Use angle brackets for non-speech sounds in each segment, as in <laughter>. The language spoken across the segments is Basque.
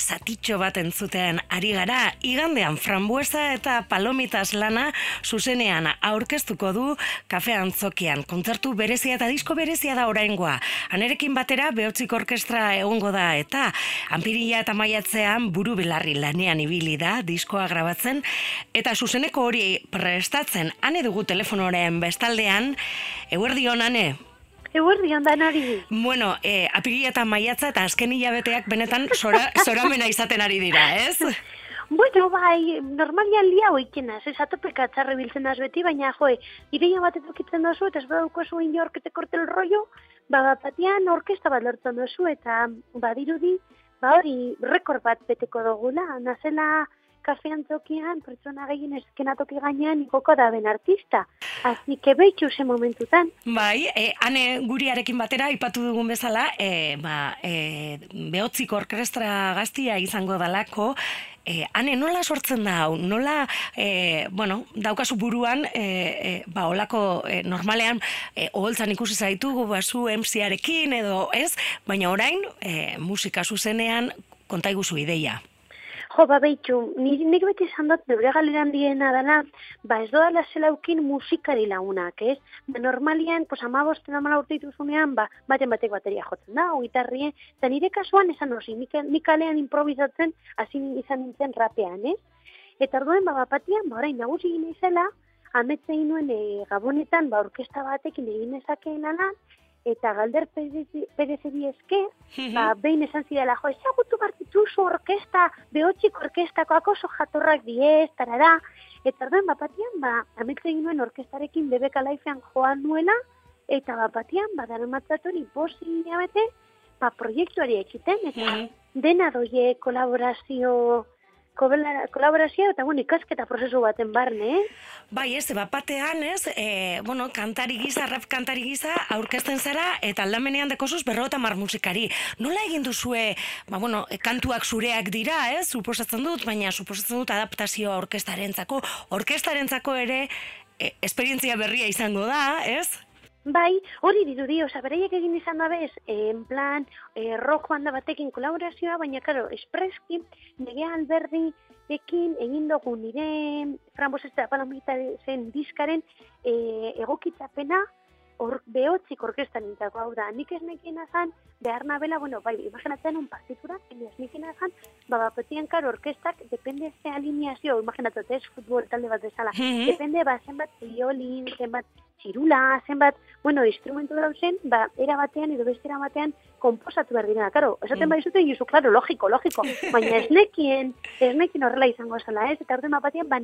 zatitxo bat entzuten ari gara, igandean frambuesa eta palomitas lana zuzenean aurkeztuko du kafe antzokian. Kontzertu berezia eta disko berezia da oraingoa. Anerekin batera behotzik orkestra egongo da eta anpiria eta maiatzean buru belarri lanean ibili da diskoa grabatzen eta zuzeneko hori prestatzen ane dugu telefonoren bestaldean, eguerdi honane, Eguerdi ondan ari. Bueno, eh, apiria eta maiatza eta azken hilabeteak benetan zora, zoramena <laughs> izaten ari dira, ez? Bueno, bai, normalian lia hoikena, ez atopeka txarre biltzen az beti, baina joe, ideia bat edukitzen dozu, eta ez badauko zuen jorkete kortel rollo, ba, batian orkesta bat lortzen dozu, eta badirudi, ba hori, rekord bat beteko dugula, nazela, kafean tokian, pertsona gehien eskenatoki gainean ikoko da ben artista. Así que beitxu ze momentutan. Bai, e, ane guriarekin batera, ipatu dugun bezala, e, ba, e, behotzik orkestra gaztia izango dalako, E, ane, nola sortzen da hau? Nola, e, bueno, daukazu buruan, e, e, ba, olako e, normalean, e, oholtzan ikusi zaitugu, ba, zu MC-arekin edo ez, baina orain, e, musika zuzenean, kontaiguzu ideia. Jo, ba, behitxu, nik, nik beti esan dut, neure galeran diena dana, ba, ez doa la zelaukin musikari lagunak, ez? Ba, normalian, pues, ama bosten amala urte dituzunean, ba, baten batek bateria jotzen da, gitarrien, eta nire kasuan esan osi, nik, nik kalean improvisatzen, hasi izan nintzen rapean, ez? Eta orduen, ba, bapatian, ba, orain, nagusi gine izela, ametzein nuen e, gabonetan, ba, orkesta batekin egin ezakeen anan, eta galder perezeri eske, ba, behin esan zidela, jo, ezagutu bartitu zu orkesta, behotxik orkestakoak oso jatorrak diez, tarara, eta orden bapatian, ba, ametzen nuen orkestarekin bebeka laifean joan nuela, eta bapatian, ba, dara matzatu ni bosi bete, ba, proiektuari ekiten, eta dena doie kolaborazio, kolaborazioa eta bueno, ikasketa prozesu baten barne, eh? Bai, ez, bat batean, ez, e, bueno, kantari gisa, rap kantari gisa, aurkezten zara, eta aldamenean dekozuz berrota mar musikari. Nola egin duzue, ba, bueno, kantuak zureak dira, ez, suposatzen dut, baina suposatzen dut adaptazioa orkestarentzako, orkestarentzako ere, e, esperientzia berria izango da, ez? Bai, hori dirudi, oza, bereiek egin izan da bez, en plan, e, rock banda batekin kolaborazioa, baina, karo, espreski, nege alberdi ekin egin dugu nire frambos ez da palomita zen diskaren e, egokitzapena hor behotzik orkestan nintzako, hau da, nik ez nekien azan, behar nabela, bueno, bai, imaginatzen un partitura, ez nekien azan, ba, bapetien karo orkestak, depende ze alineazio, imaginatzen, ez futbol talde bat bezala, depende, ba, zenbat violin, zenbat txirula, zenbat, bueno, instrumentu dauzen, ba, era batean edo bestera batean komposatu behar dira. Karo, esaten mm. baizuten gizu, klaro, logiko, logiko, baina ez nekien, ez nekien horrela izango zela, ez? Eta orduan batean, ba,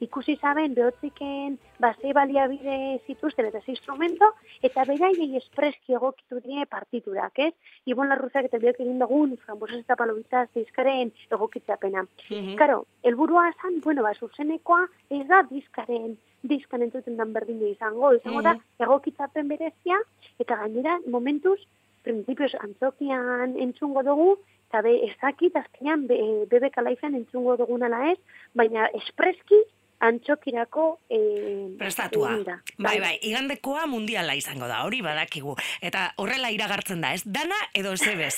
ikusi zaben, behotziken, ba, ze baliabide zituzten eta ze instrumento, eta beraiei espreski egokitu die partiturak, ez? Ibon larruzak eta biok egin dugun, frambosas eta palobitaz, dizkaren egokitzapena. Mm -hmm. Karo, elburua zan, bueno, ba, zuzenekoa, ez da dizkaren diskan entzuten dan berdin izango, izango da, mm. egokitzapen berezia, eta gainera, momentuz, prinsipioz antzokian entzungo dugu, eta be, ezakit, azkenean, be, bebek alaizan entzungo dugu nala ez, baina espreski, antxokirako eh, prestatua. Bai, bai, bai, igandekoa mundiala izango da, hori badakigu. Eta horrela iragartzen da, ez dana edo zebez.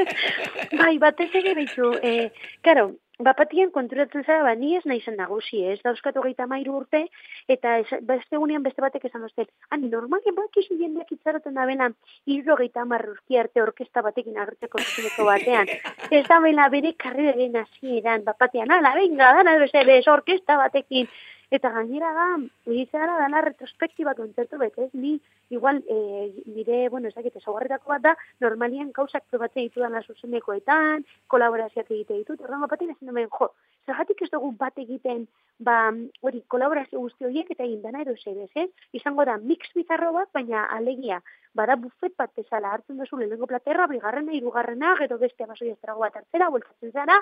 <laughs> bai, batez ere behitu, eh, karo, Bapatien konturatzen zara, ba, ni ez nahi zen nagusi, ez dauzkatu gaita mairu urte, eta ez, beste gunean beste batek esan dozten, ani, normalien bak izu jendeak itzaroten da bena, irro gaita amarruzki arte orkesta batekin agertzeko zuzeneko batean. <laughs> ez da bela bere karri den hasieran bapatian, ala, venga, dana, bez, orkesta batekin, Eta gainera da, egizara dana retrospektiba kontzertu bete, ez? Ni, igual, e, nire, bueno, ez dakit, esagarretako bat da, normalian gauzak probatzen ditu dana zuzenekoetan, kolaborazioak egite ditut, horren bat egin hemen, jo, zergatik ez dugu bat egiten, ba, hori, kolaborazio guzti horiek eta egin dana edo zebez, ez? Izango da, mix bizarro bat, baina alegia, bada bufet bat bezala hartzen duzu lehenengo platerra, bigarrena, irugarrena, gero beste abasoi estrago bat hartzera, bultatzen zara,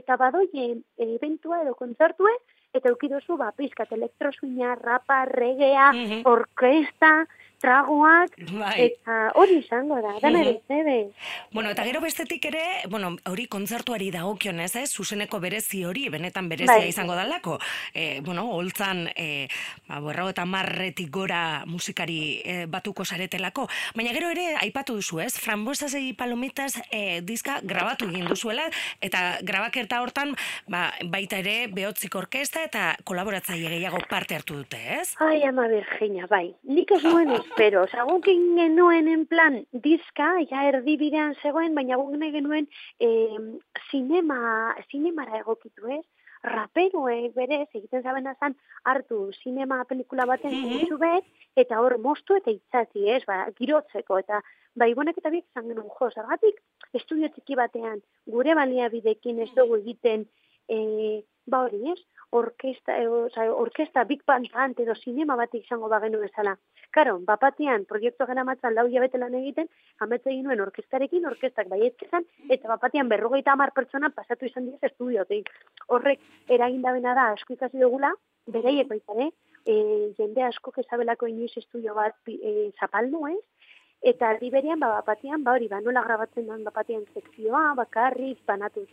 eta badoien eventua edo kontzertue, eta eukidozu, ba, pizkat elektrosuina, rapa, regea, Mhm. orkesta, tragoak, Bai. eta hori izango da, dana ere, zebe. Bueno, eta gero bestetik ere, bueno, hori kontzertuari dagokionez, ez? Zuzeneko berezi hori, benetan berezia Bai. izango dalako. E, bueno, holtzan, e, ba, berro eta marretik gora musikari e, batuko saretelako. Baina gero ere, aipatu duzu, ez? Frambuesas egi palomitas e, diska grabatu egin duzuela, eta grabaketa hortan, ba, baita ere, behotzik orkesta eta kolaboratzaile gehiago parte hartu dute, ez? Ai, ama Virginia, bai. Nik ez nuen espero. Osa, guk genuen en plan diska, ja erdibidean zegoen, baina guk nahi genuen eh, zinema, zinemara egokitu ez. Raperoek berez, egiten zabena zan, hartu zinema pelikula baten Mhm. mm bet, eta hor mostu eta itzati ez, ba, girotzeko, eta bai bonek eta biek zan genuen jo, zergatik estudio txiki batean, gure baliabidekin ez dugu egiten, e, ba hori ez, orkesta, e, oza, orkesta big band band edo sinema bat izango bagenu bezala. Karo, bapatian proiektu gara matzan lau jabete lan egiten, ametze egin nuen orkestarekin, orkestak baietzezan, eta bapatian berrogeita hamar pertsona pasatu izan diez estudiotik. Horrek eragindabena da asko ikasi dugula, beraiek baita, eh? E, jende asko kezabelako inoiz estudio bat e, zapaldu, ez? Eta aldi berean, ba, bapatian, ba hori, ba, nola grabatzen den bapatian sekzioa, bakarrik, banatu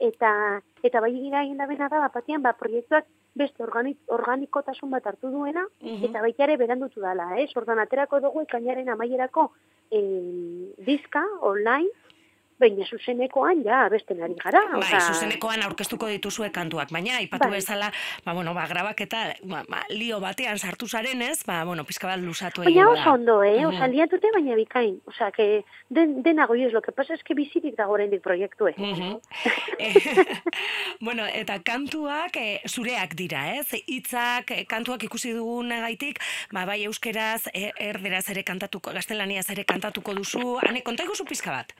eta eta bai gira egin da bena da bapatian ba proiektuak beste organik, organikotasun bat hartu duena Mhm. eta baita ere berandutu dala, ez? Ordan aterako dugu ekainaren amaierako eh, diska online baina zuzenekoan ja beste nari gara, Bai, osea, zuzenekoan aurkeztuko dituzue kantuak, baina aipatu Bai. bezala, ba, bueno, ba, grabaketa, ba, ba, lio batean sartu zarenez, ba, bueno, pizka bat luzatu Baina egingo oso da. ondo, eh? Mhm. Osa, liatute baina bikain. Osa, que den, dena goioz, lo que pasa es que dago oraindik proiektu, eh? Mhm. <laughs> Eh, <laughs> bueno, eta kantuak eh, zureak dira, ez? Hitzak, eh, kantuak ikusi dugunagaitik, ba, bai euskeraz, eh, erderaz ere kantatuko, gaztelaniaz ere kantatuko duzu, ane, konta iguzu pizka bat?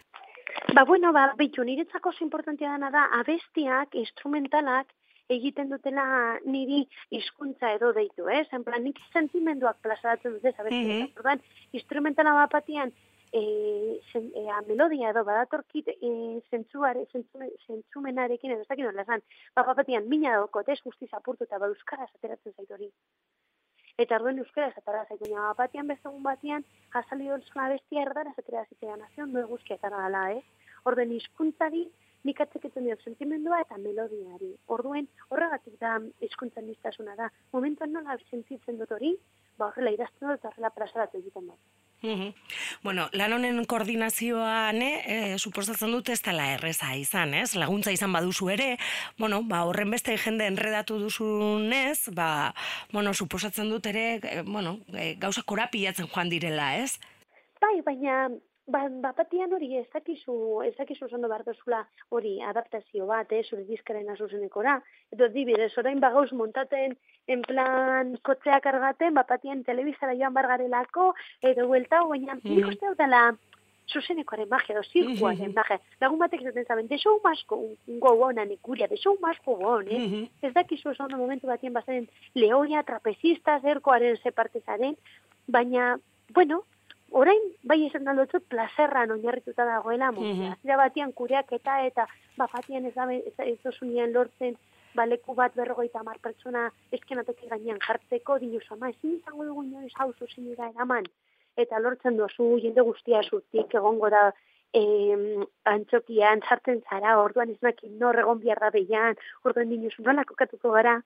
Ba, bueno, ba, bitu, niretzako oso importantea dana da, abestiak, instrumentalak, egiten dutela niri hizkuntza edo deitu, ez? En plan, nik sentimenduak plazaratzen dute, abestiak. Mhm. Orduan, instrumentala bapatian, e, zen, e, a, melodia edo badatorkit e, zentzuare, zentzume, zentzumenarekin edo ez dakit nola ba, bapatian mina daukot, ez guztiz apurtu eta ba, euskaraz ateratzen zait hori. Eta orduen euskaraz atara zaitu, baina bapatian bezagun batian, jasali dolzuna bestia erdaraz atera zitean, nazion, no eguzkia eta dala, eh? Orden hizkuntzari nik atzeketen diot sentimendua eta melodiari. Orduen horregatik da hizkuntzan niztasuna da. Momentuan nola sentitzen dut hori, ba horrela idazten dut horrela plazaratu egiten dut. Mhm. Bueno, lan honen koordinazioan, eh, suposatzen dut ez dela erreza izan, ez? Laguntza izan baduzu ere, bueno, ba, horren beste jende enredatu duzunez, ba, bueno, suposatzen dut ere, eh, bueno, eh, gauza korapilatzen joan direla, ez? Bai, baina ba, bapatian hori ez dakizu, ez dakizu zondo behar duzula hori adaptazio bat, eh, zure dizkaren azuzenekora. Edo dibidez, orain bagauz montaten en plan kotzeak kargaten, bapatian telebizara joan bargarelako, edo buelta, baina Mhm. nik uste dela zuzenekoaren magia, edo zirkuaren Mhm. magia. Lagun batek zaten zaben, de show must go go on, anikuria, de show must go on, eh? Mhm. Ez dakizu oso momentu batien bazaren lehoia, trapezista, zerkoaren ze parte zaren, baina, bueno, orain, bai esan aldotzu, plazerran oinarrituta dagoela, Mhm. mm -hmm. batian kureak eta, bapatian ez, dabe, ez, ez lortzen, baleku bat berrogeita hamar pertsona eskenateki gainean jartzeko, dinuz ama, ezin izango dugu inoiz hau zuzenera eraman. Eta lortzen dozu, jende guztia zutik, egongo da, em, antzokian, sartzen zara, orduan ez nor egon behar da behian, orduan dinuz nola kokatuko gara,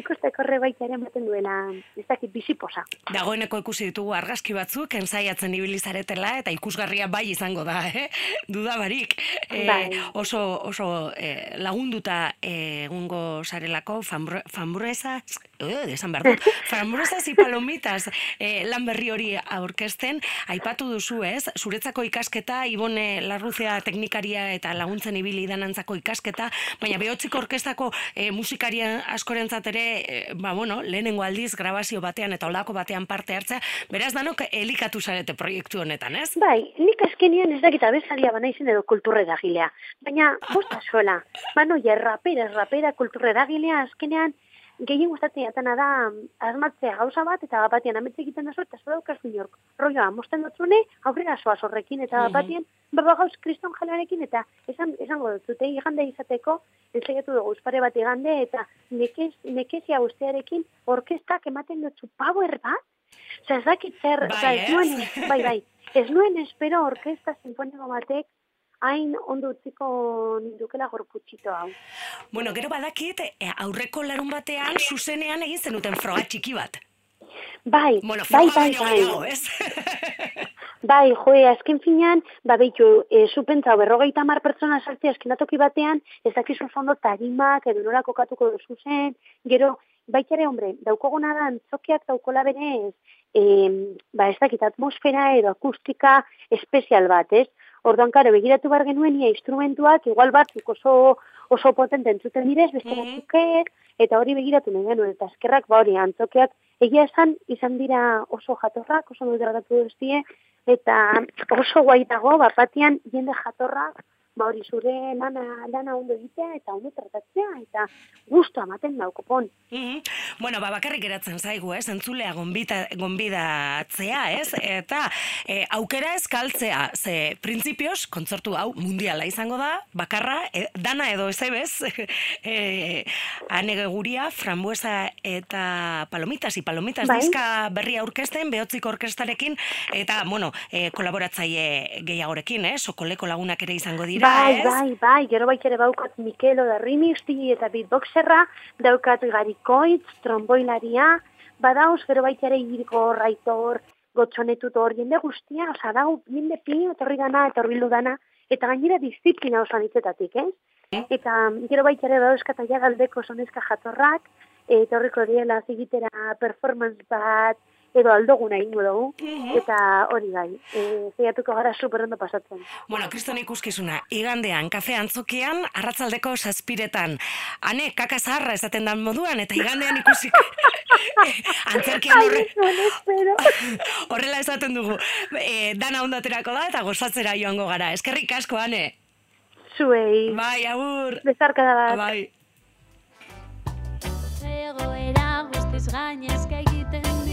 ikusteko horre baita ere ematen duela, ez dakit biziposa. Dagoeneko ikusi ditugu argazki batzuk, ensaiatzen ibili zaretela, eta ikusgarria bai izango da, eh? Duda barik. Bai. oso oso eh, lagunduta egungo sarelako famburesa, eh, esan behar dut, <laughs> famburesas y palomitas eh, lan berri hori aurkezten, aipatu duzu ez, zuretzako ikasketa, Ibone Larruzea teknikaria eta laguntzen ibili danantzako ikasketa, baina behotziko orkestako eh, musikaria askorentzat ere, eh, ba, bueno, lehenengo aldiz grabazio batean eta olako batean parte hartzea, beraz danok elikatu zarete proiektu honetan, ez? Bai, nik azkenian ez dakit abesalia bana izen edo kulturre eragilea. Baina, posta sola. Bano, ja, rapera, rapera, kulturre eragilea, azkenean, gehien gustatzen jatana da asmatzea gauza bat, eta bat batean ametze egiten dazu, eta zura dukaz inork. Roioa, mosten dutzune, aurrera soaz horrekin, eta bat batean, berba gauz kriston jalarekin, eta esan, esango dut, zute igande izateko, ensaiatu dugu, pare bat igande, eta nekez, nekezia guztiarekin, orkestak ematen dutzu power bat, Osa, ez dakit zer, bai, nuen, bai, bai, ez nuen espero orkesta sinfoniko batek hain ondo utziko nindukela gorputxito hau. Bueno, gero badakit, eh, aurreko larun batean, zuzenean egin zenuten froga txiki bat. Bai, bueno, bai, bai, bai, bai. ez? <laughs> bai, joe, azken finean, ba, behitu, e, supentza, berrogeita mar pertsona sartzea eskinatoki batean, ez dakizu fondo tarimak, edo nola kokatuko duzu zen, gero, baitare, hombre, daukogona da, antzokiak daukola berez, e, ba, ez dakit, atmosfera edo akustika espezial bat, ez? Orduan, karo, begiratu bar genuen, ia instrumentuak, igual batzuk oso, oso potente entzuten direz, beste mm -hmm. eta hori begiratu nahi genuen, eta eskerrak, ba hori, antzokiak, egia esan, izan dira oso jatorrak, oso dut dut eta oso guai dago, bat batian, jende jatorrak, ba hori zure lana, lana ondo egitea eta ondo tratatzea eta gustu ematen dauko pon. Mm Bueno, ba, bakarrik geratzen zaigu, ez? Entzulea gonbita, gonbidatzea, ez? Eta e, aukera ez kaltzea, ze printzipioz, kontzortu hau mundiala izango da, bakarra, e, dana edo ez ebez, <laughs> e, anege guria, frambuesa eta palomitas, i palomitas bai? dizka berria aurkezten, behotziko orkestarekin, eta, bueno, e, kolaboratzaile gehiagorekin, eh? Sokoleko lagunak ere izango dira, bai, Bai, bai, gero baik ere baukat Mikelo da Rimisti eta beatboxerra, daukat garikoitz, tromboilaria, badauz, gero baik ere iriko raitor, gotxonetutor, jende guztia, oza, dau, jende pi, etorri dana, etorri dana, eta gainera disiplina osan itzetatik, eh? Eta gero baik ere dauzkat aia galdeko sonezka jatorrak, etorriko diela zigitera performance bat, edo aldoguna ingo dugu, mhm. eta hori gai, e, zeiatuko gara superondo pasatzen. Bueno, kriston ikuskizuna, igandean, kafe antzokian, arratzaldeko saspiretan, ane, kaka zaharra esaten dan moduan, eta igandean ikusik... <laughs> Antzerkian horre... <laughs> Horrela esaten dugu, e, dana ondaterako da, eta gozatzera joango gara. Eskerrik asko, ane? Zuei. Bai, agur. Bezarka da bat. Bai. Egoera guztiz gainezka egiten